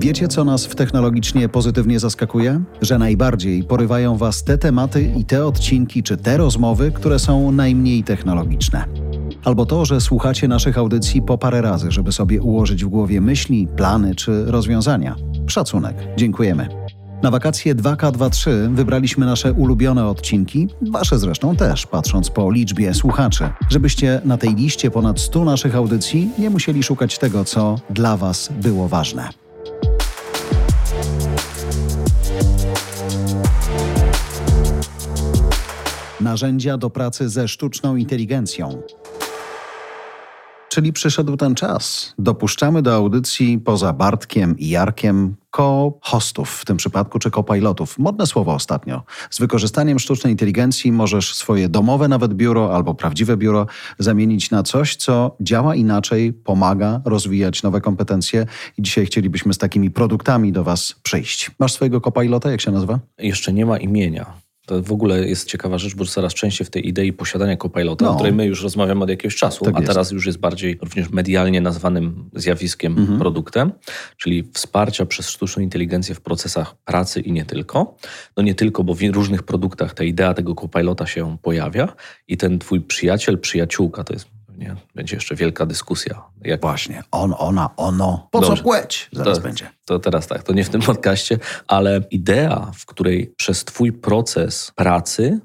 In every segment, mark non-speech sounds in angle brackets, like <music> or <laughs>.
Wiecie, co nas w technologicznie pozytywnie zaskakuje? Że najbardziej porywają Was te tematy i te odcinki czy te rozmowy, które są najmniej technologiczne. Albo to, że słuchacie naszych audycji po parę razy, żeby sobie ułożyć w głowie myśli, plany czy rozwiązania. Szacunek. Dziękujemy. Na wakacje 2K23 wybraliśmy nasze ulubione odcinki, wasze zresztą też, patrząc po liczbie słuchaczy, żebyście na tej liście ponad 100 naszych audycji nie musieli szukać tego, co dla was było ważne. Narzędzia do pracy ze sztuczną inteligencją. Czyli przyszedł ten czas. Dopuszczamy do audycji poza Bartkiem i Jarkiem co-hostów w tym przypadku, czy co-pilotów. Modne słowo ostatnio. Z wykorzystaniem sztucznej inteligencji możesz swoje domowe nawet biuro albo prawdziwe biuro zamienić na coś, co działa inaczej, pomaga rozwijać nowe kompetencje i dzisiaj chcielibyśmy z takimi produktami do Was przyjść. Masz swojego co-pilota, jak się nazywa? Jeszcze nie ma imienia. To w ogóle jest ciekawa rzecz, bo coraz częściej w tej idei posiadania copilota, no. o której my już rozmawiamy od jakiegoś czasu, tak a jest. teraz już jest bardziej również medialnie nazwanym zjawiskiem, mhm. produktem, czyli wsparcia przez sztuczną inteligencję w procesach pracy i nie tylko. No nie tylko, bo w różnych produktach ta idea tego copilota się pojawia i ten twój przyjaciel, przyjaciółka, to jest nie? Będzie jeszcze wielka dyskusja. Jak... Właśnie, on, ona, ono. Po Dobrze. co płeć? Zaraz to, będzie. To teraz tak, to nie w tym podcaście, ale idea, w której przez twój proces pracy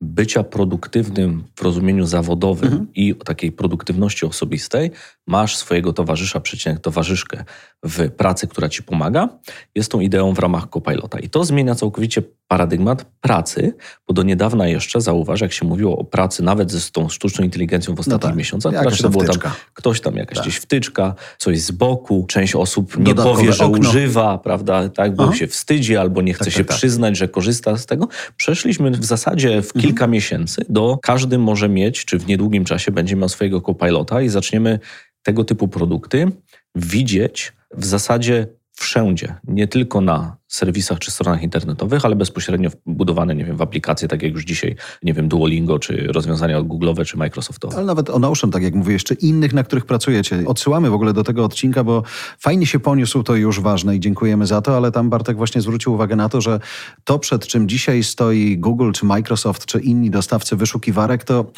bycia produktywnym w rozumieniu zawodowym mhm. i takiej produktywności osobistej, masz swojego towarzysza, przecinek towarzyszkę w pracy, która ci pomaga, jest tą ideą w ramach Copilota. I to zmienia całkowicie paradygmat pracy, bo do niedawna jeszcze, zauważ, jak się mówiło o pracy nawet ze tą sztuczną inteligencją w ostatnich no tak. miesiącach, jakaś to było tam ktoś tam, jakaś tak. gdzieś wtyczka, coś z boku, część osób nie powie, że okno. używa, prawda, tak, bo Aha. się wstydzi albo nie chce tak, się tak, tak. przyznać, że korzysta z tego. Przeszliśmy w zasadzie w mhm. Kilka miesięcy do każdy może mieć, czy w niedługim czasie będzie miał swojego copilota i zaczniemy tego typu produkty widzieć w zasadzie wszędzie, nie tylko na serwisach czy stronach internetowych, ale bezpośrednio budowane, nie wiem, w aplikacje, tak jak już dzisiaj, nie wiem, Duolingo, czy rozwiązania Google'owe, czy Microsoftowe. Ale nawet o Notion, tak jak mówię, jeszcze innych, na których pracujecie. Odsyłamy w ogóle do tego odcinka, bo fajnie się poniósł, to już ważne i dziękujemy za to, ale tam Bartek właśnie zwrócił uwagę na to, że to, przed czym dzisiaj stoi Google, czy Microsoft, czy inni dostawcy wyszukiwarek, to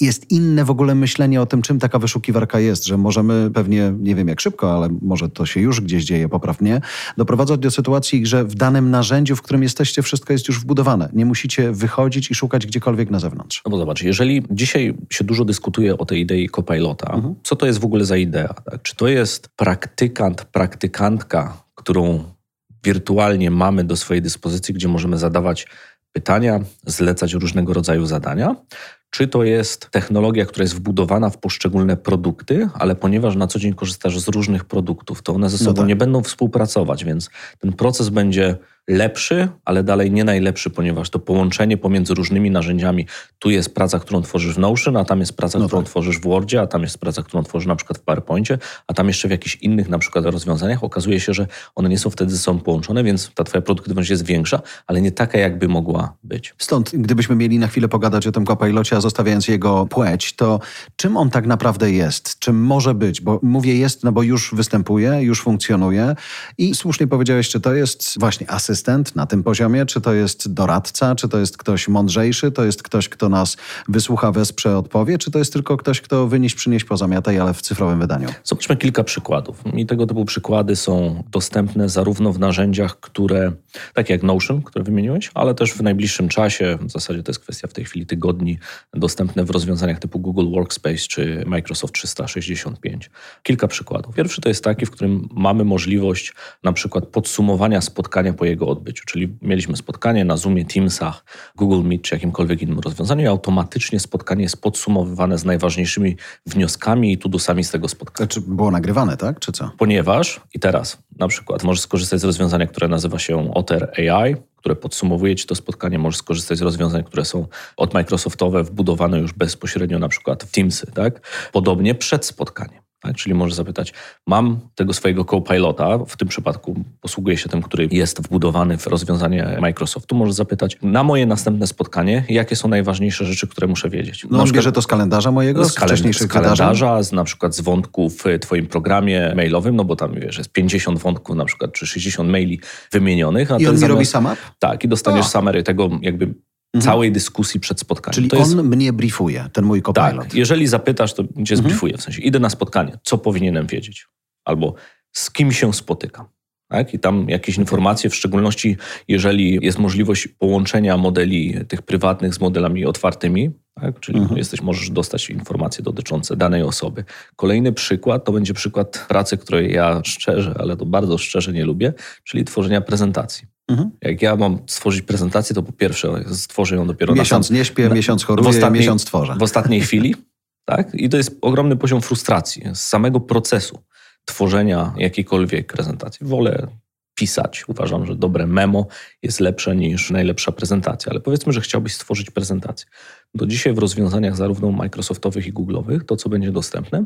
jest inne w ogóle myślenie o tym, czym taka wyszukiwarka jest, że możemy pewnie, nie wiem jak szybko, ale może to się już gdzieś dzieje, poprawnie, doprowadzać do sytuacji, że w danym narzędziu, w którym jesteście, wszystko jest już wbudowane. Nie musicie wychodzić i szukać gdziekolwiek na zewnątrz. No bo zobacz, jeżeli dzisiaj się dużo dyskutuje o tej idei copilota, mhm. co to jest w ogóle za idea? Tak? Czy to jest praktykant, praktykantka, którą wirtualnie mamy do swojej dyspozycji, gdzie możemy zadawać pytania, zlecać różnego rodzaju zadania, czy to jest technologia, która jest wbudowana w poszczególne produkty, ale ponieważ na co dzień korzystasz z różnych produktów, to one ze no sobą no tak. nie będą współpracować, więc ten proces będzie lepszy, ale dalej nie najlepszy, ponieważ to połączenie pomiędzy różnymi narzędziami, tu jest praca, którą tworzysz w Notion, a tam jest praca, no którą tak. tworzysz w Wordzie, a tam jest praca, którą tworzysz na przykład w PowerPoincie, a tam jeszcze w jakichś innych na przykład rozwiązaniach. Okazuje się, że one nie są wtedy ze sobą połączone, więc ta twoja produktywność jest większa, ale nie taka, jakby mogła być. Stąd, gdybyśmy mieli na chwilę pogadać o tym Copilocie, a zostawiając jego płeć, to czym on tak naprawdę jest? Czym może być? Bo mówię jest, no bo już występuje, już funkcjonuje i słusznie powiedziałeś, czy to jest właśnie asystent asystent na tym poziomie, czy to jest doradca, czy to jest ktoś mądrzejszy, to jest ktoś, kto nas wysłucha, wesprze, odpowie, czy to jest tylko ktoś, kto wynieść, przynieść, pozamiataj, ale w cyfrowym wydaniu? Zobaczmy kilka przykładów. I tego typu przykłady są dostępne zarówno w narzędziach, które, takie jak Notion, które wymieniłeś, ale też w najbliższym czasie, w zasadzie to jest kwestia w tej chwili tygodni, dostępne w rozwiązaniach typu Google Workspace czy Microsoft 365. Kilka przykładów. Pierwszy to jest taki, w którym mamy możliwość na przykład podsumowania spotkania po jego odbyciu. Czyli mieliśmy spotkanie na Zoomie, Teamsach, Google Meet czy jakimkolwiek innym rozwiązaniu i automatycznie spotkanie jest podsumowywane z najważniejszymi wnioskami i tudusami z tego spotkania. Czy było nagrywane, tak? Czy co? Ponieważ, i teraz na przykład możesz skorzystać z rozwiązania, które nazywa się Otter AI, które podsumowuje Ci to spotkanie. Możesz skorzystać z rozwiązań, które są od Microsoftowe, wbudowane już bezpośrednio na przykład w Teamsy. Tak? Podobnie przed spotkaniem. Tak? Czyli możesz zapytać, mam tego swojego co-pilota, w tym przypadku posługuję się tym, który jest wbudowany w rozwiązanie Microsoftu, możesz zapytać na moje następne spotkanie, jakie są najważniejsze rzeczy, które muszę wiedzieć. No on bierze to z kalendarza mojego, z, kalend- z kalendarza, z na przykład z wątków w twoim programie mailowym, no bo tam wiesz, jest 50 wątków na przykład, czy 60 maili wymienionych. I on mi robi up? Tak, i dostaniesz o. summary tego jakby Mhm. całej dyskusji przed spotkaniem. Czyli to on jest... mnie briefuje, ten mój copilot. Tak, jeżeli zapytasz, to cię mhm. zbriefuje, w sensie idę na spotkanie, co powinienem wiedzieć? Albo z kim się spotykam? Tak? I tam jakieś informacje, w szczególności jeżeli jest możliwość połączenia modeli tych prywatnych z modelami otwartymi, tak? czyli mhm. jesteś, możesz dostać informacje dotyczące danej osoby. Kolejny przykład to będzie przykład pracy, której ja szczerze, ale to bardzo szczerze nie lubię, czyli tworzenia prezentacji. Mhm. Jak ja mam stworzyć prezentację, to po pierwsze stworzę ją dopiero miesiąc na nie śpię, na, miesiąc choruję, miesiąc tworzę. W ostatniej chwili. <laughs> Tak? I to jest ogromny poziom frustracji z samego procesu tworzenia jakiejkolwiek prezentacji. Wolę pisać. Uważam, że dobre memo jest lepsze niż najlepsza prezentacja, ale powiedzmy, że chciałbyś stworzyć prezentację. Do dzisiaj w rozwiązaniach zarówno Microsoftowych i Google'owych to, co będzie dostępne,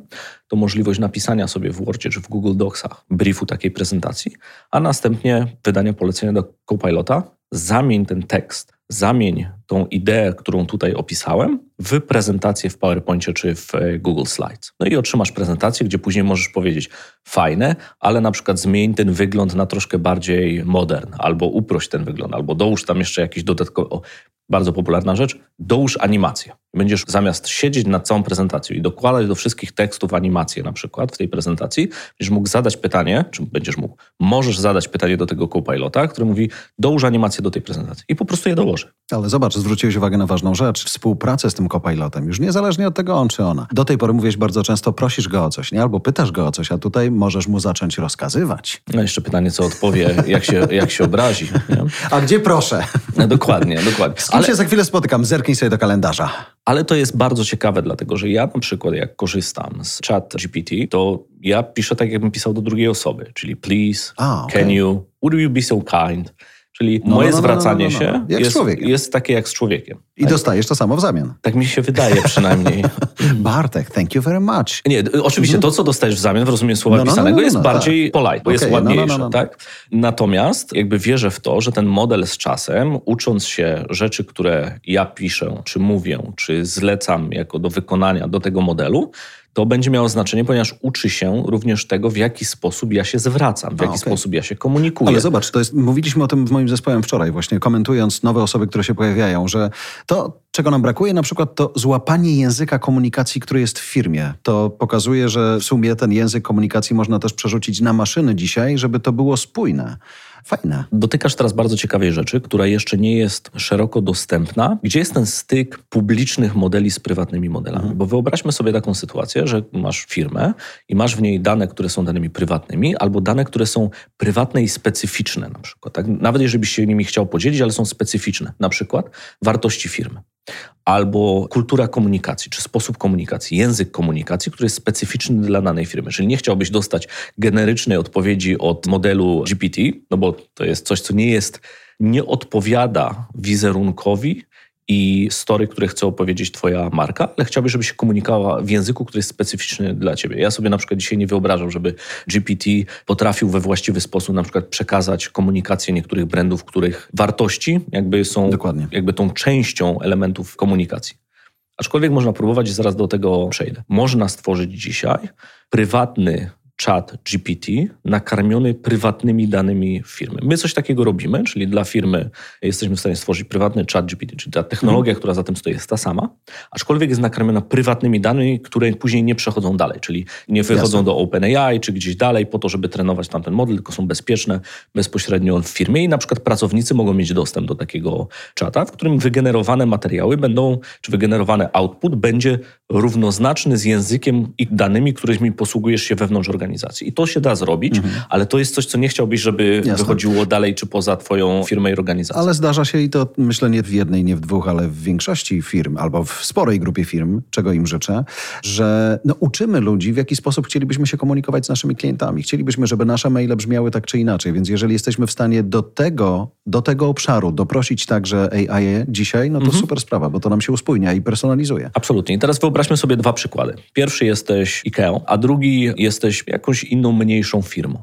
to możliwość napisania sobie w Wordzie czy w Google Docsach briefu takiej prezentacji, a następnie wydania polecenia do Copilota, zamień ten tekst, zamień tą ideę, którą tutaj opisałem, w prezentację w PowerPoincie czy w e, Google Slides. No i otrzymasz prezentację, gdzie później możesz powiedzieć fajne, ale na przykład zmień ten wygląd na troszkę bardziej modern, albo uprość ten wygląd, albo dołóż tam jeszcze jakiś dodatkowy bardzo popularna rzecz, dołóż animację. Będziesz zamiast siedzieć nad całą prezentacją i dokładać do wszystkich tekstów animację na przykład w tej prezentacji, będziesz mógł zadać pytanie, czy będziesz mógł, możesz zadać pytanie do tego co-pilota, który mówi dołóż animację do tej prezentacji i po prostu je dołoży. Ale zobacz, zwróciłeś uwagę na ważną rzecz, współpracę z tym co-pilotem, już niezależnie od tego on czy ona. Do tej pory mówisz bardzo często, prosisz go o coś, nie? Albo pytasz go o coś, a tutaj możesz mu zacząć rozkazywać. No jeszcze pytanie, co odpowie, jak się, jak się obrazi. Nie? A gdzie proszę? No, dokładnie, dokładnie. Z kim Ale... się za chwilę spotykam? Zerknij sobie do kalendarza. Ale to jest bardzo ciekawe, dlatego że ja na przykład jak korzystam z chat GPT, to ja piszę tak, jakbym pisał do drugiej osoby, czyli please, A, okay. can you, would you be so kind? Czyli no, moje no, no, no zwracanie no, no, się jest, jest, takie jak z człowiekiem. I tak? dostajesz to samo w zamian. Tak mi się wydaje <laughs> przynajmniej. Bartek, thank you very much. Nie, oczywiście to, co dostajesz w zamian w rozumieniu słowa pisanego jest bardziej tak. polite, bo okay, jest ładniejsze. Tak? Natomiast jakby wierzę w to, że ten model z czasem, ucząc się rzeczy, które ja piszę, czy mówię, czy zlecam jako do wykonania do tego modelu, to będzie miało znaczenie, ponieważ uczy się również tego, w jaki sposób ja się zwracam, w jaki A, okay. sposób ja się komunikuję. Ale zobacz, to jest, mówiliśmy o tym w moim zespołem wczoraj, właśnie komentując nowe osoby, które się pojawiają, że to, czego nam brakuje, na przykład to złapanie języka komunikacji, który jest w firmie. To pokazuje, że w sumie ten język komunikacji można też przerzucić na maszyny dzisiaj, żeby to było spójne. Fajne. Dotykasz teraz bardzo ciekawej rzeczy, która jeszcze nie jest szeroko dostępna. Gdzie jest ten styk publicznych modeli z prywatnymi modelami? Mhm. Bo wyobraźmy sobie taką sytuację, że masz firmę i masz w niej dane, które są danymi prywatnymi, albo dane, które są prywatne i specyficzne na przykład. Tak? Nawet jeżeli byś się nimi chciał podzielić, ale są specyficzne. Na przykład wartości firmy albo kultura komunikacji, czy sposób komunikacji, język komunikacji, który jest specyficzny dla danej firmy. Czyli nie chciałbyś dostać generycznej odpowiedzi od modelu GPT, no bo to jest coś, co nie jest, nie odpowiada wizerunkowi i story, które chce opowiedzieć Twoja marka, ale chciałbyś, żeby się komunikowała w języku, który jest specyficzny dla Ciebie. Ja sobie na przykład dzisiaj nie wyobrażam, żeby GPT potrafił we właściwy sposób na przykład przekazać komunikację niektórych brandów, których wartości jakby są Dokładnie. jakby tą częścią elementów komunikacji. Aczkolwiek można próbować i zaraz do tego przejdę. Można stworzyć dzisiaj prywatny chat GPT nakarmiony prywatnymi danymi firmy. My coś takiego robimy, czyli dla firmy jesteśmy w stanie stworzyć prywatny chat GPT, czyli ta technologia, mm. która za tym stoi, jest ta sama, aczkolwiek jest nakarmiona prywatnymi danymi, które później nie przechodzą dalej, czyli nie wychodzą Jasne. do OpenAI czy gdzieś dalej po to, żeby trenować tamten model, tylko są bezpieczne bezpośrednio w firmie i na przykład pracownicy mogą mieć dostęp do takiego czata, w którym wygenerowane materiały będą, czy wygenerowany output będzie równoznaczny z językiem i danymi, którymi posługujesz się wewnątrz organizacji. I to się da zrobić, mhm. ale to jest coś, co nie chciałbyś, żeby Jasne. wychodziło dalej czy poza twoją firmę i organizację. Ale zdarza się i to myślę nie w jednej, nie w dwóch, ale w większości firm albo w sporej grupie firm, czego im życzę, że no, uczymy ludzi, w jaki sposób chcielibyśmy się komunikować z naszymi klientami. Chcielibyśmy, żeby nasze maile brzmiały tak czy inaczej, więc jeżeli jesteśmy w stanie do tego, do tego obszaru doprosić także AI dzisiaj, no to mhm. super sprawa, bo to nam się uspójnia i personalizuje. Absolutnie. I teraz wyobraź Wyobraźmy sobie dwa przykłady. Pierwszy jesteś IKEA, a drugi jesteś jakąś inną, mniejszą firmą.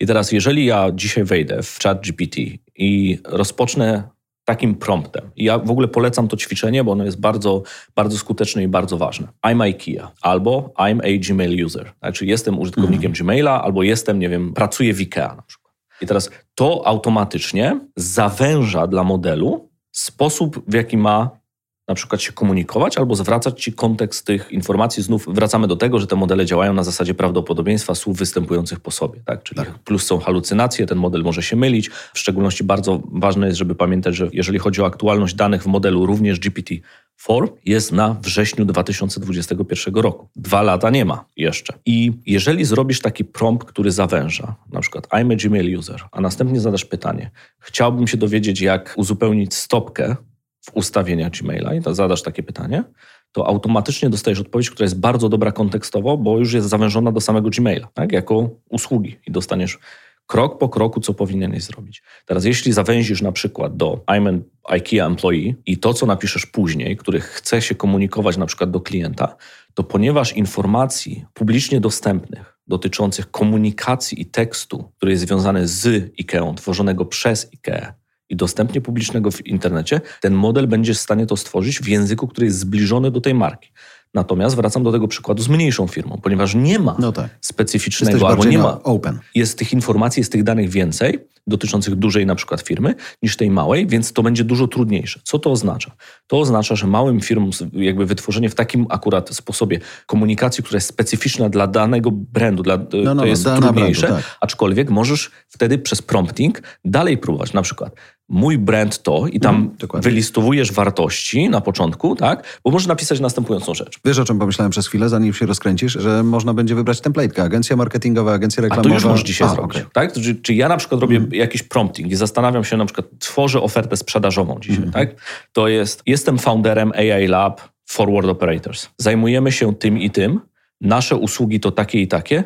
I teraz, jeżeli ja dzisiaj wejdę w chat GPT i rozpocznę takim promptem. I ja w ogóle polecam to ćwiczenie, bo ono jest bardzo, bardzo skuteczne i bardzo ważne. I'm IKEA albo I'm a Gmail user. Znaczy jestem użytkownikiem mm. Gmaila albo jestem, nie wiem, pracuję w IKEA na przykład. I teraz to automatycznie zawęża dla modelu sposób, w jaki ma na przykład się komunikować albo zwracać ci kontekst tych informacji. Znów wracamy do tego, że te modele działają na zasadzie prawdopodobieństwa słów występujących po sobie. Tak? Czyli tak. plus są halucynacje, ten model może się mylić. W szczególności bardzo ważne jest, żeby pamiętać, że jeżeli chodzi o aktualność danych w modelu, również GPT-4 jest na wrześniu 2021 roku. Dwa lata nie ma jeszcze. I jeżeli zrobisz taki prompt, który zawęża, na przykład I'm a Gmail user, a następnie zadasz pytanie, chciałbym się dowiedzieć, jak uzupełnić stopkę w ustawieniach Gmaila i to zadasz takie pytanie, to automatycznie dostajesz odpowiedź, która jest bardzo dobra kontekstowo, bo już jest zawężona do samego Gmaila, tak? jako usługi i dostaniesz krok po kroku, co powinieneś zrobić. Teraz, jeśli zawęzisz na przykład do I'm an IKEA employee i to, co napiszesz później, który chce się komunikować na przykład do klienta, to ponieważ informacji publicznie dostępnych dotyczących komunikacji i tekstu, który jest związany z IKEA, tworzonego przez IKEA, i dostępnie publicznego w internecie, ten model będzie w stanie to stworzyć w języku, który jest zbliżony do tej marki. Natomiast wracam do tego przykładu z mniejszą firmą, ponieważ nie ma no tak. specyficznego Jesteś albo nie ma. Open. Jest tych informacji, jest tych danych więcej dotyczących dużej na przykład firmy niż tej małej, więc to będzie dużo trudniejsze. Co to oznacza? To oznacza, że małym firmom jakby wytworzenie w takim akurat sposobie komunikacji, która jest specyficzna dla danego brandu, dla, no, no, to jest trudniejsze, brandu, tak. aczkolwiek możesz wtedy przez prompting dalej próbować. Na przykład mój brand to i tam mm, wylistowujesz wartości na początku, tak? Bo możesz napisać następującą rzecz. Wiesz, o czym pomyślałem przez chwilę, zanim się rozkręcisz, że można będzie wybrać template'kę, agencja marketingowa, agencja reklamowa. A to już możesz dzisiaj A, zrobić, okay. tak? Czy, czy, ja na przykład robię mm. jakiś prompting i zastanawiam się, na przykład tworzę ofertę sprzedażową dzisiaj, mm. tak? To jest, jestem founderem AI Lab Forward Operators. Zajmujemy się tym i tym, nasze usługi to takie i takie,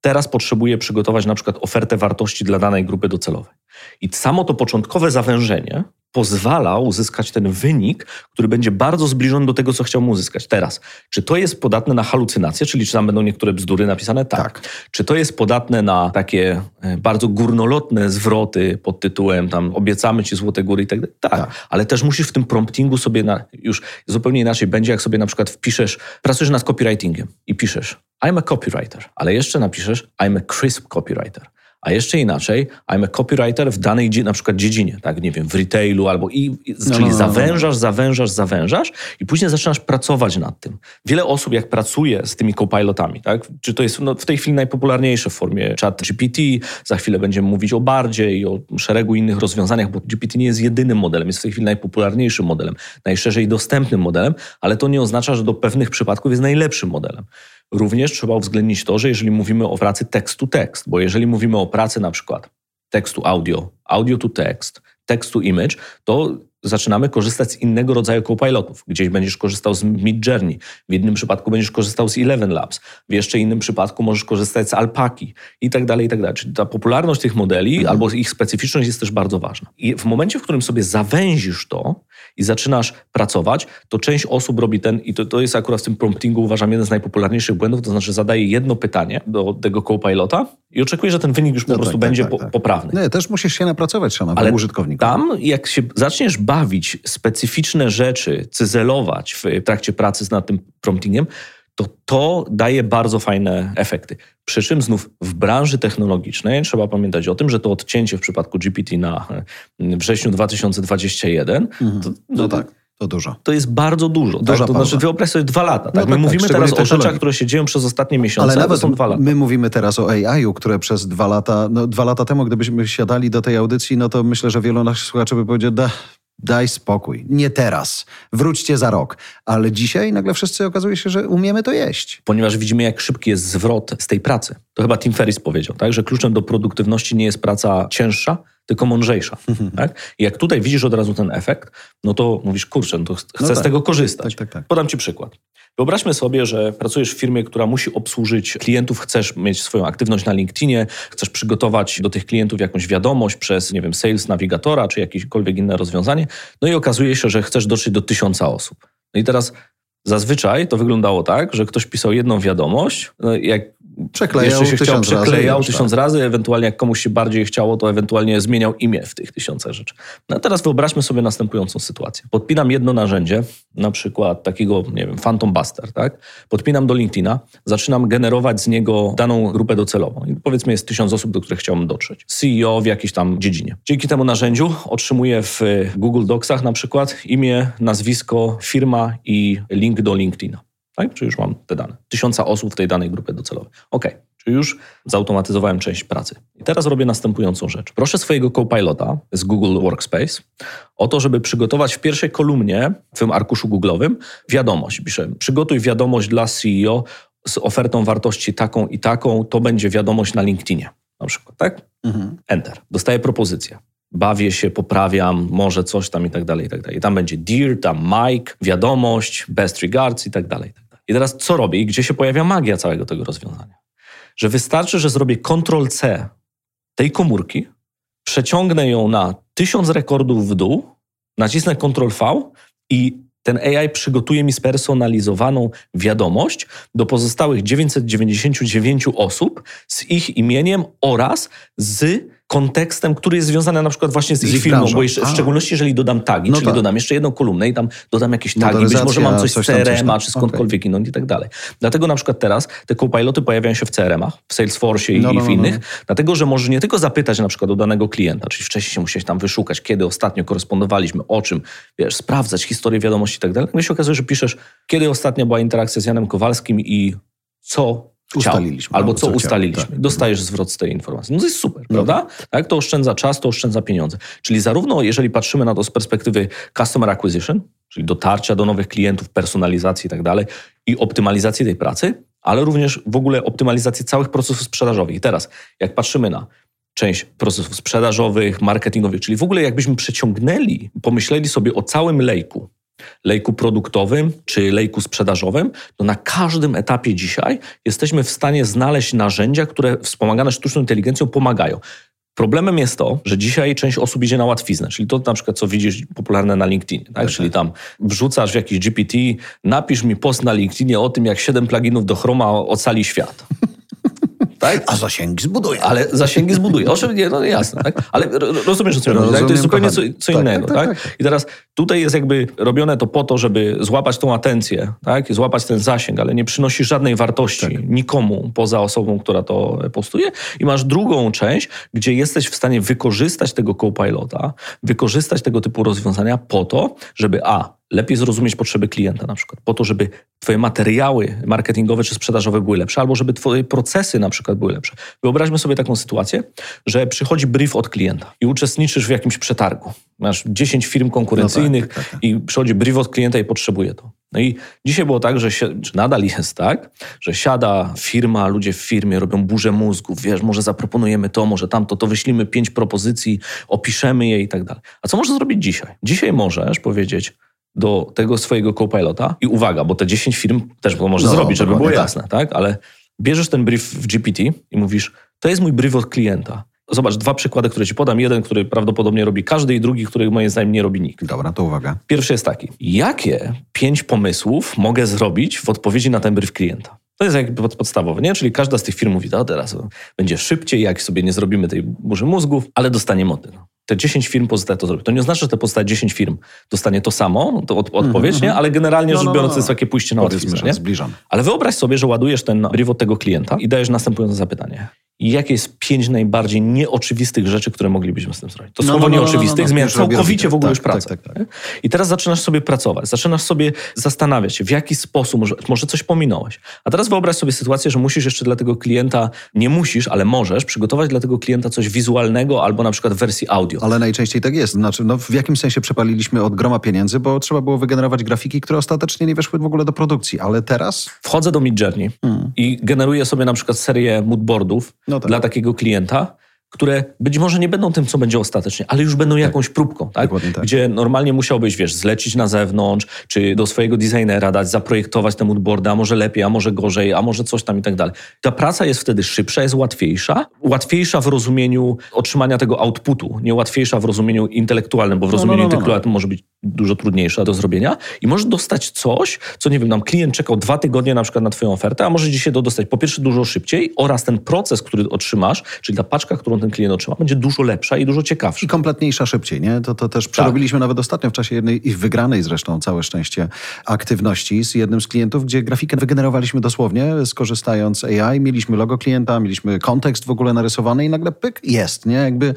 teraz potrzebuję przygotować na przykład ofertę wartości dla danej grupy docelowej. I samo to początkowe zawężenie pozwala uzyskać ten wynik, który będzie bardzo zbliżony do tego, co chciałbym uzyskać. Teraz, czy to jest podatne na halucynacje, czyli czy tam będą niektóre bzdury napisane? Tak. tak. Czy to jest podatne na takie e, bardzo górnolotne zwroty pod tytułem tam obiecamy ci złote góry i tak dalej? Tak. tak. Ale też musisz w tym promptingu sobie na, już zupełnie inaczej będzie, jak sobie na przykład wpiszesz, pracujesz nad copywritingiem i piszesz I'm a copywriter, ale jeszcze napiszesz I'm a crisp copywriter. A jeszcze inaczej, I'm a copywriter w danej na przykład dziedzinie, tak, nie wiem, w retailu albo i, i no, czyli no, no, zawężasz, zawężasz, zawężasz i później zaczynasz pracować nad tym. Wiele osób jak pracuje z tymi copilotami, tak, czy to jest no, w tej chwili najpopularniejsze w formie chat GPT, za chwilę będziemy mówić o bardziej i o szeregu innych rozwiązaniach, bo GPT nie jest jedynym modelem, jest w tej chwili najpopularniejszym modelem, najszerzej dostępnym modelem, ale to nie oznacza, że do pewnych przypadków jest najlepszym modelem. Również trzeba uwzględnić to, że jeżeli mówimy o pracy tekst-to-tekst, bo jeżeli mówimy o pracy na przykład tekstu audio, audio to text to image, to zaczynamy korzystać z innego rodzaju copilotów. Gdzieś będziesz korzystał z Mid Journey, w innym przypadku będziesz korzystał z Eleven Labs, w jeszcze innym przypadku możesz korzystać z Alpaki i tak dalej, i tak dalej. Czyli ta popularność tych modeli mhm. albo ich specyficzność jest też bardzo ważna. I w momencie, w którym sobie zawęzisz to i zaczynasz pracować, to część osób robi ten, i to, to jest akurat w tym promptingu uważam jeden z najpopularniejszych błędów, to znaczy zadaje jedno pytanie do tego copilota i oczekuje, że ten wynik już po no prostu tak, będzie tak, tak, poprawny. Nie, też musisz się napracować, szanowny Ale użytkownik. Tam, jak się zaczniesz bawić, specyficzne rzeczy, cyzelować w trakcie pracy nad tym promptingiem, to to daje bardzo fajne efekty. Przy czym znów w branży technologicznej trzeba pamiętać o tym, że to odcięcie w przypadku GPT na wrześniu 2021 mhm. to, no tak. To dużo. To jest bardzo dużo. Tak? To znaczy, wyobraź sobie dwa lata. Tak? No My tak, mówimy tak, teraz o rzeczach, które się dzieją przez ostatnie miesiące, ale nawet są dwa lata. My mówimy teraz o AI-u, które przez dwa lata, no dwa lata temu, gdybyśmy siadali do tej audycji, no to myślę, że wielu naszych słuchaczy by powiedział, da, Daj spokój. Nie teraz. Wróćcie za rok. Ale dzisiaj nagle wszyscy okazuje się, że umiemy to jeść. Ponieważ widzimy, jak szybki jest zwrot z tej pracy. To chyba Tim Ferriss powiedział, tak? że kluczem do produktywności nie jest praca cięższa, tylko mądrzejsza. <laughs> tak? I jak tutaj widzisz od razu ten efekt, no to mówisz, kurczę, no to chcę no tak. z tego korzystać. Tak, tak, tak, Podam ci przykład. Wyobraźmy sobie, że pracujesz w firmie, która musi obsłużyć klientów, chcesz mieć swoją aktywność na LinkedInie, chcesz przygotować do tych klientów jakąś wiadomość przez, nie wiem, Sales Navigatora czy jakiekolwiek inne rozwiązanie, no i okazuje się, że chcesz dotrzeć do tysiąca osób. No i teraz Zazwyczaj to wyglądało tak, że ktoś pisał jedną wiadomość, no jak Przeklejał jeszcze się chciał, tysiąc razy, przeklejał już, tysiąc tak. razy, ewentualnie jak komuś się bardziej chciało, to ewentualnie zmieniał imię w tych tysiącach rzeczy. No a teraz wyobraźmy sobie następującą sytuację. Podpinam jedno narzędzie, na przykład takiego, nie wiem, Phantom Buster, tak? Podpinam do LinkedIna, zaczynam generować z niego daną grupę docelową. I powiedzmy jest tysiąc osób, do których chciałbym dotrzeć. CEO w jakiejś tam dziedzinie. Dzięki temu narzędziu otrzymuję w Google Docsach na przykład imię, nazwisko, firma i link do LinkedIna. Tak? Czy już mam te dane? Tysiąca osób w tej danej grupie docelowej. OK, czyli już zautomatyzowałem część pracy. I teraz robię następującą rzecz. Proszę swojego Copilota z Google Workspace o to, żeby przygotować w pierwszej kolumnie w tym arkuszu Google'owym wiadomość. Piszę, przygotuj wiadomość dla CEO z ofertą wartości taką i taką, to będzie wiadomość na LinkedInie na przykład, tak? Mhm. Enter. Dostaję propozycję. Bawię się, poprawiam, może coś tam i tak dalej, i tak dalej. Tam będzie dear, tam Mike, wiadomość, best regards i tak dalej, i tak dalej. I teraz co robię i gdzie się pojawia magia całego tego rozwiązania? Że wystarczy, że zrobię Ctrl-C tej komórki, przeciągnę ją na tysiąc rekordów w dół, nacisnę Ctrl-V i ten AI przygotuje mi spersonalizowaną wiadomość do pozostałych 999 osób z ich imieniem oraz z kontekstem, który jest związany na przykład właśnie z, Z ich branżą. bo jeszcze, w szczególności jeżeli dodam tagi, No czyli tak. dodam jeszcze jedną kolumnę i tam dodam jakieś tagi, być może mam coś z coś tam. CRM-a, czy skądkolwiek inąd i tak dalej. Dlatego na przykład teraz te copiloty pojawiają się w CRM-ach, w Salesforce i, No, no, i w no, no. innych, dlatego że możesz nie tylko zapytać na przykład do danego klienta, czyli wcześniej się musiałeś tam wyszukać, kiedy ostatnio korespondowaliśmy, o czym, wiesz, sprawdzać historię wiadomości i tak dalej. No się okazuje, że piszesz, kiedy ostatnio była interakcja z Janem Kowalskim i co chciał, Ustaliliśmy, albo albo co chciał, ustaliliśmy. tak. Dostajesz zwrot z tej informacji. No to jest super, No. prawda? Tak, to oszczędza czas, to oszczędza pieniądze. Czyli zarówno jeżeli patrzymy na to z perspektywy customer acquisition, czyli dotarcia do nowych klientów, personalizacji i tak dalej, i optymalizacji tej pracy, ale również w ogóle optymalizacji całych procesów sprzedażowych. I teraz, jak patrzymy na część procesów sprzedażowych, marketingowych, czyli w ogóle jakbyśmy przeciągnęli, pomyśleli sobie o całym lejku, lejku produktowym czy lejku sprzedażowym, to na każdym etapie dzisiaj jesteśmy w stanie znaleźć narzędzia, które wspomagane sztuczną inteligencją pomagają. Problemem jest to, że dzisiaj część osób idzie na łatwiznę, czyli to na przykład, co widzisz popularne na LinkedInie, tak? czyli tam wrzucasz w jakiś GPT, napisz mi post na LinkedInie o tym, jak 7 pluginów do Chroma ocali świat. <laughs> tak? A zasięgi zbuduje. Ale zasięgi zbuduje. Oczywiście, no jasne, tak? Ale ro- rozumiesz, o co chodzi, tak? To jest zupełnie co, co Tak, innego, tak, tak, tak, tak, I teraz tutaj jest jakby robione to po to, żeby złapać tą atencję, tak? Złapać ten zasięg, ale nie przynosi żadnej wartości Tak. nikomu poza osobą, która to postuje. I masz drugą część, gdzie jesteś w stanie wykorzystać tego co-pilota, wykorzystać tego typu rozwiązania po to, żeby a, lepiej zrozumieć potrzeby klienta na przykład, po to, żeby twoje materiały marketingowe czy sprzedażowe były lepsze, albo żeby twoje procesy na przykład były lepsze. Wyobraźmy sobie taką sytuację, że przychodzi brief od klienta i uczestniczysz w jakimś przetargu. Masz 10 firm konkurencyjnych No tak, tak, tak. i przychodzi brief od klienta i potrzebuje to. No i dzisiaj było tak, że się, czy nadal jest tak, że siada firma, ludzie w firmie robią burzę mózgów, wiesz, może zaproponujemy to, może tamto, to wyślimy pięć propozycji, opiszemy je i tak dalej. A co możesz zrobić dzisiaj? Dzisiaj możesz powiedzieć do tego swojego co-pilota i uwaga, bo te 10 firm też to może No, zrobić, żeby było jasne, tak? Ale bierzesz ten brief w GPT i mówisz, to jest mój brief od klienta. Zobacz, dwa przykłady, które ci podam. Jeden, który prawdopodobnie robi każdy i drugi, który moim zdaniem nie robi nikt. Dobra, to uwaga. Pierwszy jest taki. Jakie pięć pomysłów mogę zrobić w odpowiedzi na ten brief klienta? To jest jakby pod- podstawowe, nie? Czyli każda z tych firm mówi, no teraz będzie szybciej, jak sobie nie zrobimy tej burzy mózgów, ale dostaniemy od. Te 10 firm pozostałe to zrobi. To nie oznacza, że te pozostałe 10 firm dostanie to samo, to od, odpowiedź, nie? Ale generalnie No, rzecz no, biorąc, no. to jest takie pójście na łatwiznę, zbliżam. Ale wyobraź sobie, że ładujesz ten brief od tego klienta i dajesz następujące zapytanie. Jakie jest pięć najbardziej nieoczywistych rzeczy, które moglibyśmy z tym zrobić? To No, słowo no, no, no, nieoczywistych no, no, zmienia całkowicie w ogóle tak, już pracę. tak, tak, tak. nie? I teraz zaczynasz sobie pracować, zaczynasz sobie zastanawiać się, w jaki sposób, może, może coś pominąłeś. A teraz wyobraź sobie sytuację, że musisz jeszcze dla tego klienta, nie musisz, ale możesz przygotować dla tego klienta coś wizualnego albo na przykład w wersji audio. Ale najczęściej tak jest. Znaczy, no, w jakimś sensie przepaliliśmy od groma pieniędzy, bo trzeba było wygenerować grafiki, które ostatecznie nie weszły w ogóle do produkcji. Ale teraz Wchodzę do Midjourney i generuję sobie na przykład serię moodboardów No tak. dla takiego klienta, które być może nie będą tym, co będzie ostatecznie, ale już będą tak. jakąś próbką, tak? tak? Gdzie normalnie musiałbyś, wiesz, zlecić na zewnątrz, czy do swojego designera dać, zaprojektować ten moodboard, a może lepiej, a może gorzej, a może coś tam i tak dalej. Ta praca jest wtedy szybsza, jest łatwiejsza. Łatwiejsza w rozumieniu otrzymania tego outputu, nie łatwiejsza w rozumieniu intelektualnym, bo w rozumieniu no, no, no, no. intelektualnym może być dużo trudniejsza do zrobienia i możesz dostać coś, co nie wiem, nam klient czekał dwa tygodnie na przykład na twoją ofertę, a może dzisiaj to dostać po pierwsze dużo szybciej oraz ten proces, który otrzymasz, czyli ta paczka, którą ten klient otrzyma, będzie dużo lepsza i dużo ciekawsza. I kompletniejsza szybciej, nie? To, to też przerobiliśmy tak. nawet ostatnio w czasie jednej wygranej zresztą, całe szczęście, aktywności z jednym z klientów, gdzie grafikę wygenerowaliśmy dosłownie, skorzystając z AI, mieliśmy logo klienta, mieliśmy kontekst w ogóle narysowany i nagle pyk, jest, nie? Jakby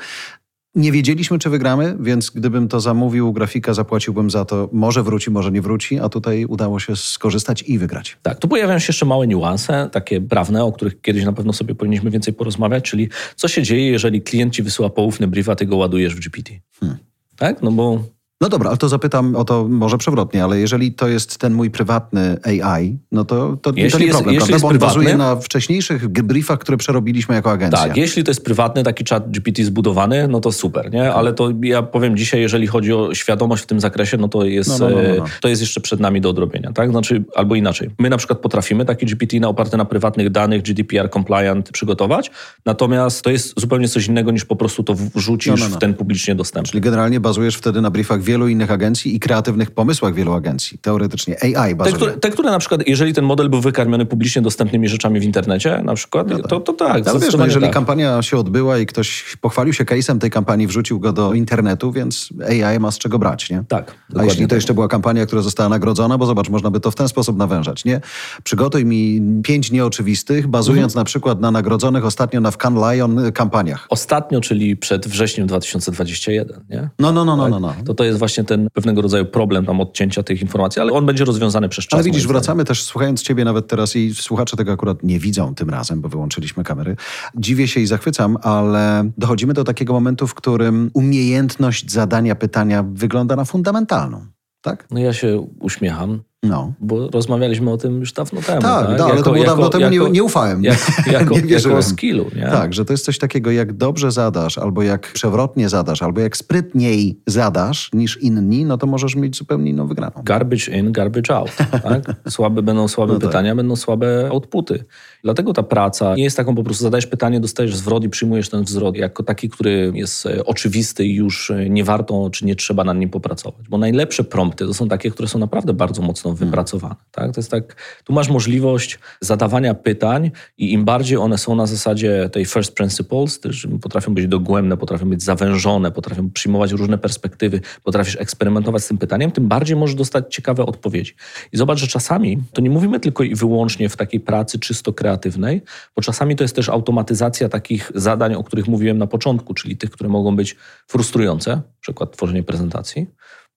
nie wiedzieliśmy, czy wygramy, więc gdybym to zamówił grafika, zapłaciłbym za to. Może wróci, może nie wróci, a tutaj udało się skorzystać i wygrać. Tak, tu pojawiają się jeszcze małe niuanse, takie prawne, o których kiedyś na pewno sobie powinniśmy więcej porozmawiać, czyli co się dzieje, jeżeli klient ci wysyła poufny brief, a ty go ładujesz w GPT. Hmm. Tak? No bo no dobra, ale to zapytam o to może przewrotnie, ale jeżeli to jest ten mój prywatny AI, no to, to, jeśli to nie jest, problem, jeśli prawda? Bo on prywatny, bazuje na wcześniejszych briefach, które przerobiliśmy jako agencja. Tak, jeśli to jest prywatny taki chat GPT zbudowany, no to super, nie? Ale to ja powiem dzisiaj, jeżeli chodzi o świadomość w tym zakresie, no to jest, no, no, no, no, no. to jest jeszcze przed nami do odrobienia, tak? Znaczy, albo inaczej. My na przykład potrafimy taki GPT na oparte na prywatnych danych GDPR compliant przygotować, natomiast to jest zupełnie coś innego niż po prostu to wrzucisz no, w ten publicznie dostępny. Czyli generalnie bazujesz wtedy na briefach wielu innych agencji i kreatywnych pomysłach wielu agencji. Teoretycznie AI bazuje. Te które, te, które na przykład, jeżeli ten model był wykarmiony publicznie dostępnymi rzeczami w internecie na przykład, no tak. To, to tak. Ale wiesz, no, jeżeli tak. kampania się odbyła i ktoś pochwalił się case'em tej kampanii, wrzucił go do internetu, więc AI ma z czego brać, nie? Tak. A jeśli to tak. jeszcze była kampania, która została nagrodzona, bo zobacz, można by to w ten sposób nawężać, nie? Przygotuj mi pięć nieoczywistych, bazując mhm. na przykład na nagrodzonych ostatnio na Cannes Lion kampaniach. Ostatnio, czyli przed wrześniem 2021, nie? No, no, no, no, no, no. To to jest właśnie ten pewnego rodzaju problem tam odcięcia tych informacji, ale on będzie rozwiązany przez czas. Ale widzisz, wracamy też, słuchając ciebie nawet teraz i słuchacze tego akurat nie widzą tym razem, bo wyłączyliśmy kamery. Dziwię się i zachwycam, ale dochodzimy do takiego momentu, w którym umiejętność zadania pytania wygląda na fundamentalną. Tak? No ja się uśmiecham, no. Bo rozmawialiśmy o tym już dawno temu. Tak, tak? No, ale jako, to było dawno temu, jako, nie, nie, ufałem. Jak, <laughs> jako, nie jako skillu. Nie? Tak, że to jest coś takiego, jak dobrze zadasz, albo jak przewrotnie zadasz, albo jak sprytniej zadasz niż inni, no to możesz mieć zupełnie inną wygraną. Garbage in, garbage out. <laughs> Tak? Słabe będą słabe no tak. pytania, tak. będą słabe outputy. Dlatego ta praca nie jest taką po prostu zadajesz pytanie, dostajesz zwrot i przyjmujesz ten zwrot jako taki, który jest e, oczywisty i już e, nie warto, czy nie trzeba nad nim popracować. Bo najlepsze prompty to są takie, które są naprawdę bardzo mocno. Wypracowane. Tak? To jest tak, tu masz możliwość zadawania pytań i im bardziej one są na zasadzie tej first principles, też potrafią być dogłębne, potrafią być zawężone, potrafią przyjmować różne perspektywy, potrafisz eksperymentować z tym pytaniem, tym bardziej możesz dostać ciekawe odpowiedzi. I zobacz, że czasami to nie mówimy tylko i wyłącznie w takiej pracy czysto kreatywnej, bo czasami to jest też automatyzacja takich zadań, o których mówiłem na początku, czyli tych, które mogą być frustrujące, przykład tworzenie prezentacji,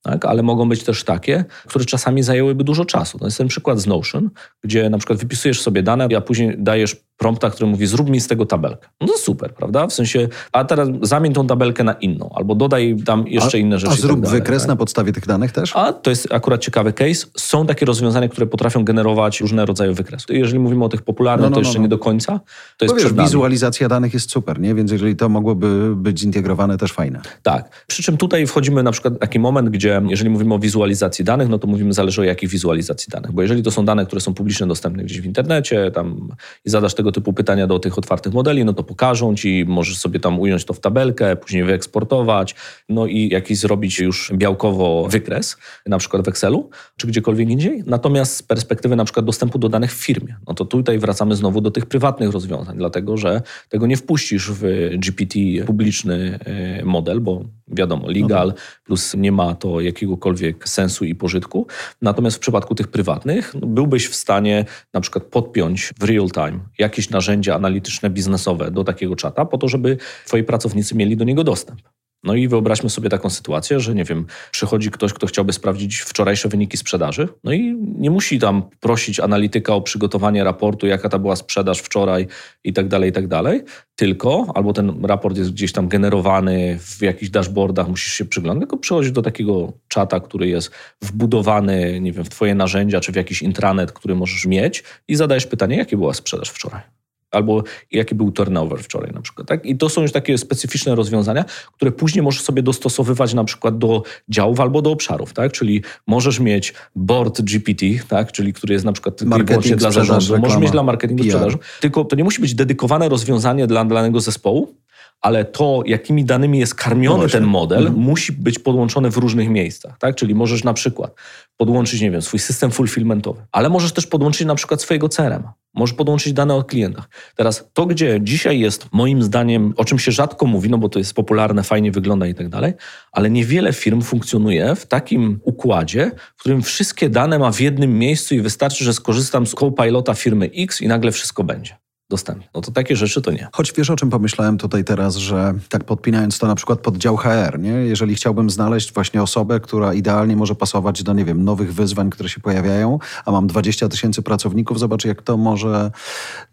tak? ale mogą być też takie, które czasami zajęłyby dużo czasu. To jest ten przykład z Notion, gdzie na przykład wypisujesz sobie dane, a później dajesz prompta, który mówi zrób mi z tego tabelkę. No to super, prawda? W sensie, a teraz zamień tą tabelkę na inną, albo dodaj tam jeszcze a, inne rzeczy. A zrób tak dalej, wykres tak? na podstawie tych danych też? A to jest akurat ciekawy case. Są takie rozwiązania, które potrafią generować różne rodzaje wykresów. Jeżeli mówimy o tych popularnych, no, no, to jeszcze no, no. nie do końca. To jest wiesz, wizualizacja danych jest super, nie? Więc jeżeli to mogłoby być zintegrowane, też fajne. Tak. Przy czym tutaj wchodzimy na przykład taki moment, gdzie jeżeli mówimy o wizualizacji danych, no to mówimy zależy o jakich wizualizacji danych. Bo jeżeli to są dane, które są publicznie dostępne gdzieś w internecie, tam i zadasz tego typu pytania do tych tych otwartych modeli, no to pokażą ci, możesz sobie tam ująć to w tabelkę, później wyeksportować, no i jakiś zrobić już białkowo wykres, na przykład w Excelu, czy gdziekolwiek indziej. Natomiast z perspektywy na przykład dostępu do danych w firmie, no to tutaj wracamy znowu do tych prywatnych rozwiązań, dlatego że tego nie wpuścisz w GPT publiczny e, model, bo wiadomo, legal, plus nie ma to jakiegokolwiek sensu i pożytku. Natomiast w przypadku tych prywatnych no, byłbyś w stanie na przykład podpiąć w real time jakieś narzędzia analityczne, biznesowe do takiego czata, po to, żeby twoi pracownicy mieli do niego dostęp. No i wyobraźmy sobie taką sytuację, że nie wiem, przychodzi ktoś, kto chciałby sprawdzić wczorajsze wyniki sprzedaży, no i nie musi tam prosić analityka o przygotowanie raportu, jaka ta była sprzedaż wczoraj i tak dalej, i tak dalej, tylko, albo ten raport jest gdzieś tam generowany w jakichś dashboardach, musisz się przyglądać, tylko przychodzisz do takiego czata, który jest wbudowany, nie wiem, w twoje narzędzia, czy w jakiś intranet, który możesz mieć i zadajesz pytanie, jakie była sprzedaż wczoraj. Albo jaki był turnover wczoraj na przykład. Tak? I to są już takie specyficzne rozwiązania, które później możesz sobie dostosowywać na przykład do działów albo do obszarów. Tak? Czyli możesz mieć board GPT, tak? czyli który jest na przykład wyłącznie dla zarządu. Możesz mieć dla marketingu, PR. sprzedaży. Tylko to nie musi być dedykowane rozwiązanie dla danego zespołu, ale to, jakimi danymi jest karmiony no ten model, mhm. musi być podłączony w różnych miejscach. Tak? Czyli możesz na przykład podłączyć, nie wiem, swój system fulfillmentowy, ale możesz też podłączyć na przykład swojego CRM. Możesz podłączyć dane o klientach. Teraz to, gdzie dzisiaj jest moim zdaniem, o czym się rzadko mówi, no bo to jest popularne, fajnie wygląda i tak dalej, ale niewiele firm funkcjonuje w takim układzie, w którym wszystkie dane ma w jednym miejscu i wystarczy, że skorzystam z Copilota firmy X i nagle wszystko będzie dostępne. No to takie rzeczy to nie. Choć wiesz o czym pomyślałem tutaj teraz, że tak podpinając to na przykład pod dział HR, nie? jeżeli chciałbym znaleźć właśnie osobę, która idealnie może pasować do, nie wiem, nowych wyzwań, które się pojawiają, a mam 20 tysięcy pracowników, zobacz jak to może,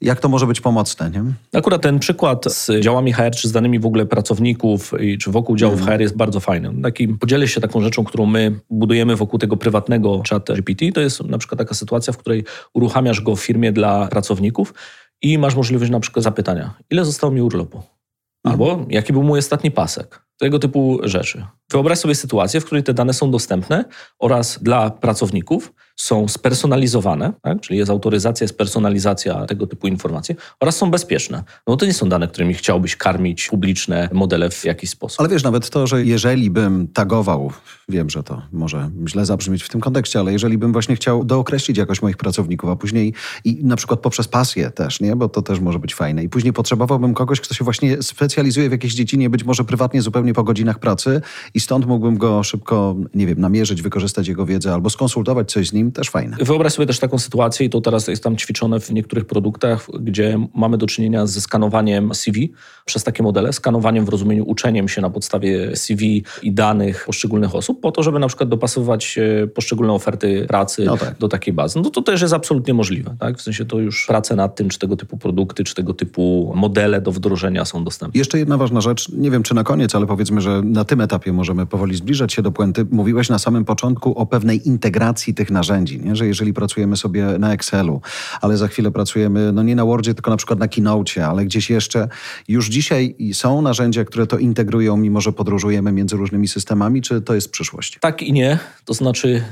jak to może być pomocne. Nie? Akurat ten przykład z działami HR, czy z danymi w ogóle pracowników, czy wokół działów. HR jest bardzo fajny. Taki, podzielę się taką rzeczą, którą my budujemy wokół tego prywatnego chat GPT. To jest na przykład taka sytuacja, w której uruchamiasz go w firmie dla pracowników, i masz możliwość na przykład zapytania, ile zostało mi urlopu? Albo mhm. jaki był mój ostatni pasek? Tego typu rzeczy. Wyobraź sobie sytuację, w której te dane są dostępne oraz dla pracowników są spersonalizowane, tak? czyli jest autoryzacja, jest personalizacja tego typu informacji oraz są bezpieczne. No to nie są dane, którymi chciałbyś karmić publiczne modele w jakiś sposób. Ale wiesz, nawet to, że jeżeli bym tagował, wiem, że to może źle zabrzmieć w tym kontekście, ale jeżeli bym właśnie chciał dookreślić jakość moich pracowników, a później i na przykład poprzez pasję też, nie? bo to też może być fajne i później potrzebowałbym kogoś, kto się właśnie specjalizuje w jakiejś dziedzinie, być może prywatnie zupełnie po godzinach pracy i stąd mógłbym go szybko, nie wiem, namierzyć, wykorzystać jego wiedzę albo skonsultować coś z nim, też fajne. Wyobraź sobie też taką sytuację i to teraz jest tam ćwiczone w niektórych produktach, gdzie mamy do czynienia ze skanowaniem CV przez takie modele, skanowaniem w rozumieniu uczeniem się na podstawie CV i danych poszczególnych osób, po to, żeby na przykład dopasowywać e, poszczególne oferty pracy no tak. do takiej bazy. No to też jest absolutnie możliwe, tak? W sensie to już prace nad tym, czy tego typu produkty, czy tego typu modele do wdrożenia są dostępne. Jeszcze jedna ważna rzecz, nie wiem czy na koniec, ale powiedzmy, że na tym etapie możemy powoli zbliżać się do puenty. Mówiłeś na samym początku o pewnej integracji tych narzędzi, nie? że jeżeli pracujemy sobie na Excelu, ale za chwilę pracujemy, no nie na Wordzie, tylko na przykład na Keynote, ale gdzieś jeszcze, już dzisiaj są narzędzia, które to integrują, mimo że podróżujemy między różnymi systemami, czy to jest przyszłość? Tak i nie. To znaczy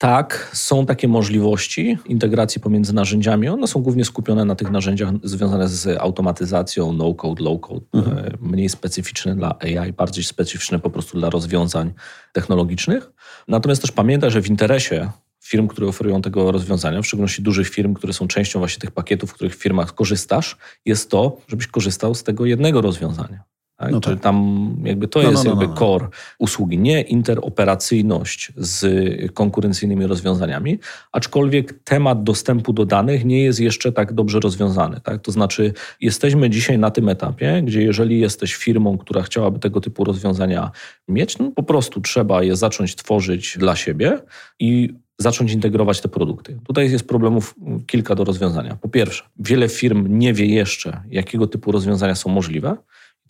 tak, są takie możliwości integracji pomiędzy narzędziami. One są głównie skupione na tych narzędziach związanych z automatyzacją, no-code, low-code, mhm. E, mniej specyficzne dla AI, bardziej specyficzne po prostu dla rozwiązań technologicznych. Natomiast też pamiętaj, że w interesie firm, które oferują tego rozwiązania, w szczególności dużych firm, które są częścią właśnie tych pakietów, w których firmach korzystasz, jest to, żebyś korzystał z tego jednego rozwiązania. Tak? No tak. Tam jakby to no, jest no, no, jakby no, core usługi, nie interoperacyjność z konkurencyjnymi rozwiązaniami, aczkolwiek temat dostępu do danych nie jest jeszcze tak dobrze rozwiązany. Tak? To znaczy jesteśmy dzisiaj na tym etapie, gdzie jeżeli jesteś firmą, która chciałaby tego typu rozwiązania mieć, no po prostu trzeba je zacząć tworzyć dla siebie i zacząć integrować te produkty. Tutaj jest problemów kilka do rozwiązania. Po pierwsze, wiele firm nie wie jeszcze, jakiego typu rozwiązania są możliwe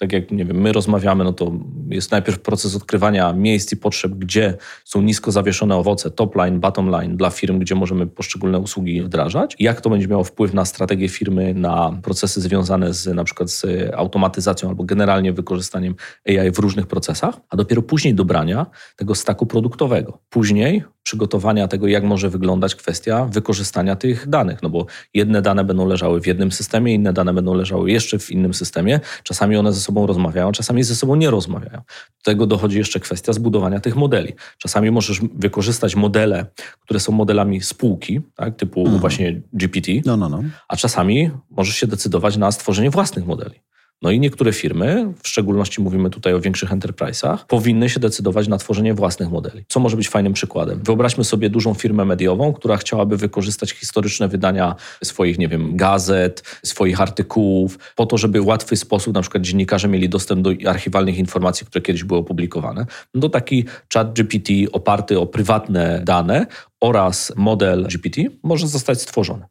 tak jak nie wiem, my rozmawiamy, no to jest najpierw proces odkrywania miejsc i potrzeb, gdzie są nisko zawieszone owoce, top line, bottom line dla firm, gdzie możemy poszczególne usługi wdrażać. Jak to będzie miało wpływ na strategię firmy, na procesy związane z na przykład z automatyzacją albo generalnie wykorzystaniem AI w różnych procesach, a dopiero później dobrania tego staku produktowego. Później przygotowania tego, jak może wyglądać kwestia wykorzystania tych danych, no bo jedne dane będą leżały w jednym systemie, inne dane będą leżały jeszcze w innym systemie. Czasami one ze sobą rozmawiają, czasami ze sobą nie rozmawiają. Do tego dochodzi jeszcze kwestia zbudowania tych modeli. Czasami możesz wykorzystać modele, które są modelami spółki, tak, typu mhm. właśnie GPT, no, no, no. a czasami możesz się decydować na stworzenie własnych modeli. No i niektóre firmy, w szczególności mówimy tutaj o większych enterprise'ach, powinny się decydować na tworzenie własnych modeli. Co może być fajnym przykładem? Wyobraźmy sobie dużą firmę mediową, która chciałaby wykorzystać historyczne wydania swoich, nie wiem, gazet, swoich artykułów, po to, żeby w łatwy sposób na przykład dziennikarze mieli dostęp do archiwalnych informacji, które kiedyś były opublikowane. No to taki chat GPT oparty o prywatne dane oraz model GPT może zostać stworzony.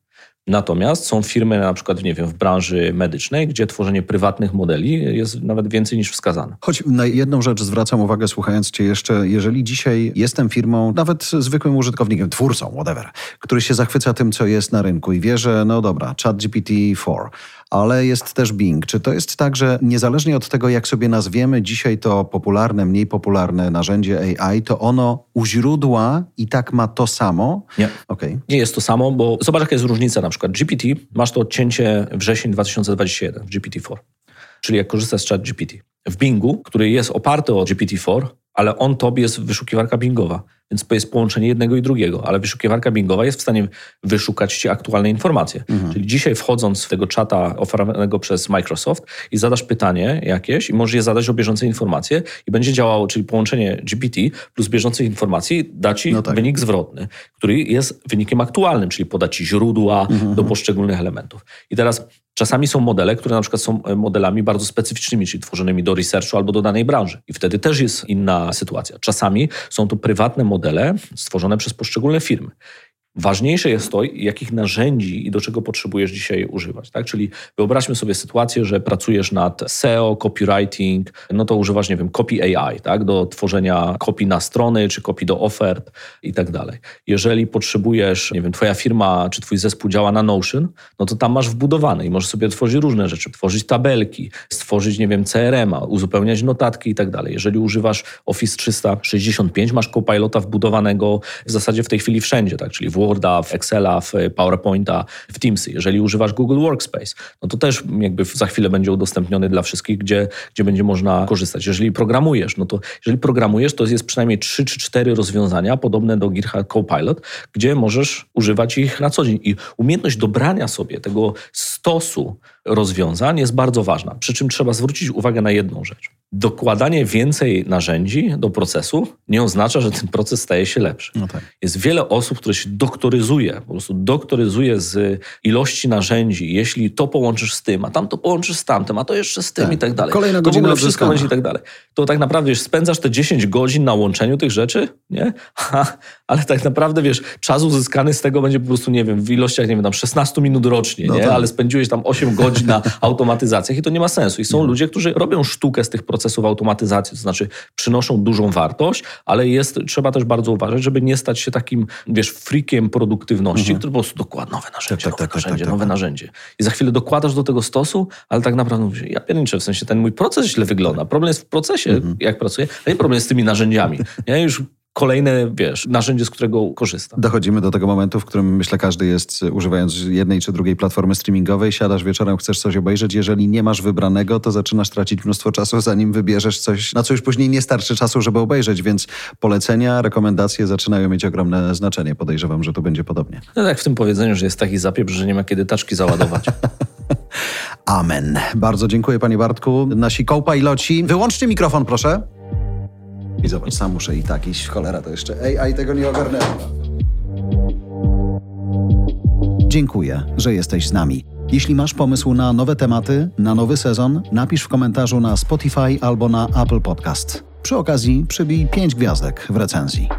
Natomiast są firmy na przykład, nie wiem, w branży medycznej, gdzie tworzenie prywatnych modeli jest nawet więcej niż wskazane. Choć na jedną rzecz zwracam uwagę, słuchając Cię jeszcze, jeżeli dzisiaj jestem firmą, nawet zwykłym użytkownikiem, twórcą, whatever, który się zachwyca tym, co jest na rynku i wie, że no dobra, chat GPT-4, ale jest też Bing. Czy to jest tak, że niezależnie od tego, jak sobie nazwiemy dzisiaj to popularne, mniej popularne narzędzie AI, to ono u źródła i tak ma to samo? Nie. Okay. Nie jest to samo, bo zobacz, jaka jest różnica. Na przykład GPT, masz to odcięcie wrzesień 2021 w GPT-4, czyli jak korzystasz z chat GPT. W Bingu, który jest oparty o GPT-4, ale on tobie jest wyszukiwarka Bingowa. Więc to jest połączenie jednego i drugiego, ale wyszukiwarka Bingowa jest w stanie wyszukać ci aktualne informacje. Mhm. Czyli dzisiaj wchodząc w tego czata oferowanego przez Microsoft i zadasz pytanie jakieś i możesz je zadać o bieżące informacje i będzie działało, czyli połączenie GPT plus bieżących informacji da ci no tak. wynik zwrotny, który jest wynikiem aktualnym, czyli poda ci źródła mhm. do poszczególnych elementów. I teraz Czasami są modele, które na przykład są e, modelami bardzo specyficznymi, czyli tworzonymi do researchu albo do danej branży. I wtedy też jest inna sytuacja. Czasami są to prywatne modele stworzone przez poszczególne firmy. Ważniejsze jest to, jakich narzędzi i do czego potrzebujesz dzisiaj używać. Tak? Czyli wyobraźmy sobie sytuację, że pracujesz nad SEO, copywriting, no to używasz, nie wiem, copy AI, tak? do tworzenia kopii na strony, czy kopii do ofert i tak dalej. Jeżeli potrzebujesz, nie wiem, twoja firma czy twój zespół działa na Notion, no to tam masz wbudowane i możesz sobie tworzyć różne rzeczy, tworzyć tabelki, stworzyć, nie wiem, CRM-a, uzupełniać notatki i tak dalej. Jeżeli używasz Office 365, masz Copilota wbudowanego w zasadzie w tej chwili wszędzie, tak? czyli w Worda, w Excela, w PowerPointa, w Teamsy. Jeżeli używasz Google Workspace, no to też jakby za chwilę będzie udostępniony dla wszystkich, gdzie, gdzie będzie można korzystać. Jeżeli programujesz, no to jeżeli programujesz, to jest przynajmniej 3 czy 4 rozwiązania podobne do GitHub Copilot, gdzie możesz używać ich na co dzień. I umiejętność dobrania sobie tego stosu rozwiązań jest bardzo ważna. Przy czym trzeba zwrócić uwagę na jedną rzecz. Dokładanie więcej narzędzi do procesu nie oznacza, że ten proces staje się lepszy. No tak. Jest wiele osób, które się doktoryzuje, po prostu doktoryzuje z ilości narzędzi. Jeśli to połączysz z tym, a tam to połączysz z tamtym, a to jeszcze z tym tak. i tak dalej. Kolejna godzina to wszystko będzie i tak dalej. To tak naprawdę wiesz, spędzasz te 10 godzin na łączeniu tych rzeczy, nie? <laughs> ale tak naprawdę wiesz, czas uzyskany z tego będzie po prostu, nie wiem, w ilościach, nie wiem, tam 16 minut rocznie, no nie? Tak. Ale spędziłeś tam 8 godzin na <laughs> automatyzacjach i to nie ma sensu. I są nie. ludzie, którzy robią sztukę z tych procesów automatyzacji, to znaczy przynoszą dużą wartość, ale jest, trzeba też bardzo uważać, żeby nie stać się takim, wiesz, freakiem produktywności, mhm. który po prostu dokłada nowe narzędzie, tak, tak, nowe tak, tak narzędzie, tak, nowe narzędzie. I za chwilę dokładasz do tego stosu, ale tak naprawdę mówisz, ja pierniczę, w sensie ten mój proces źle wygląda. Problem jest w procesie, mhm. jak pracuję, a nie problem jest z tymi narzędziami. Ja już kolejne, wiesz, narzędzie, z którego korzysta. Dochodzimy do tego momentu, w którym myślę każdy jest, używając jednej czy drugiej platformy streamingowej, siadasz wieczorem, chcesz coś obejrzeć, jeżeli nie masz wybranego, to zaczynasz tracić mnóstwo czasu, zanim wybierzesz coś, na co już później nie starczy czasu, żeby obejrzeć, więc polecenia, rekomendacje zaczynają mieć ogromne znaczenie. Podejrzewam, że tu będzie podobnie. No tak w tym powiedzeniu, że jest taki zapieprz, że nie ma kiedy taczki załadować. <laughs> Amen. Bardzo dziękuję panie Bartku. Nasi co-piloci. Wyłączcie mikrofon, proszę. I zobacz, sam muszę i tak iść cholera, to jeszcze AI tego nie ogarnęła. Dziękuję, że jesteś z nami. Jeśli masz pomysł na nowe tematy, na nowy sezon, napisz w komentarzu na Spotify albo na Apple Podcast. Przy okazji przybij 5 gwiazdek w recenzji.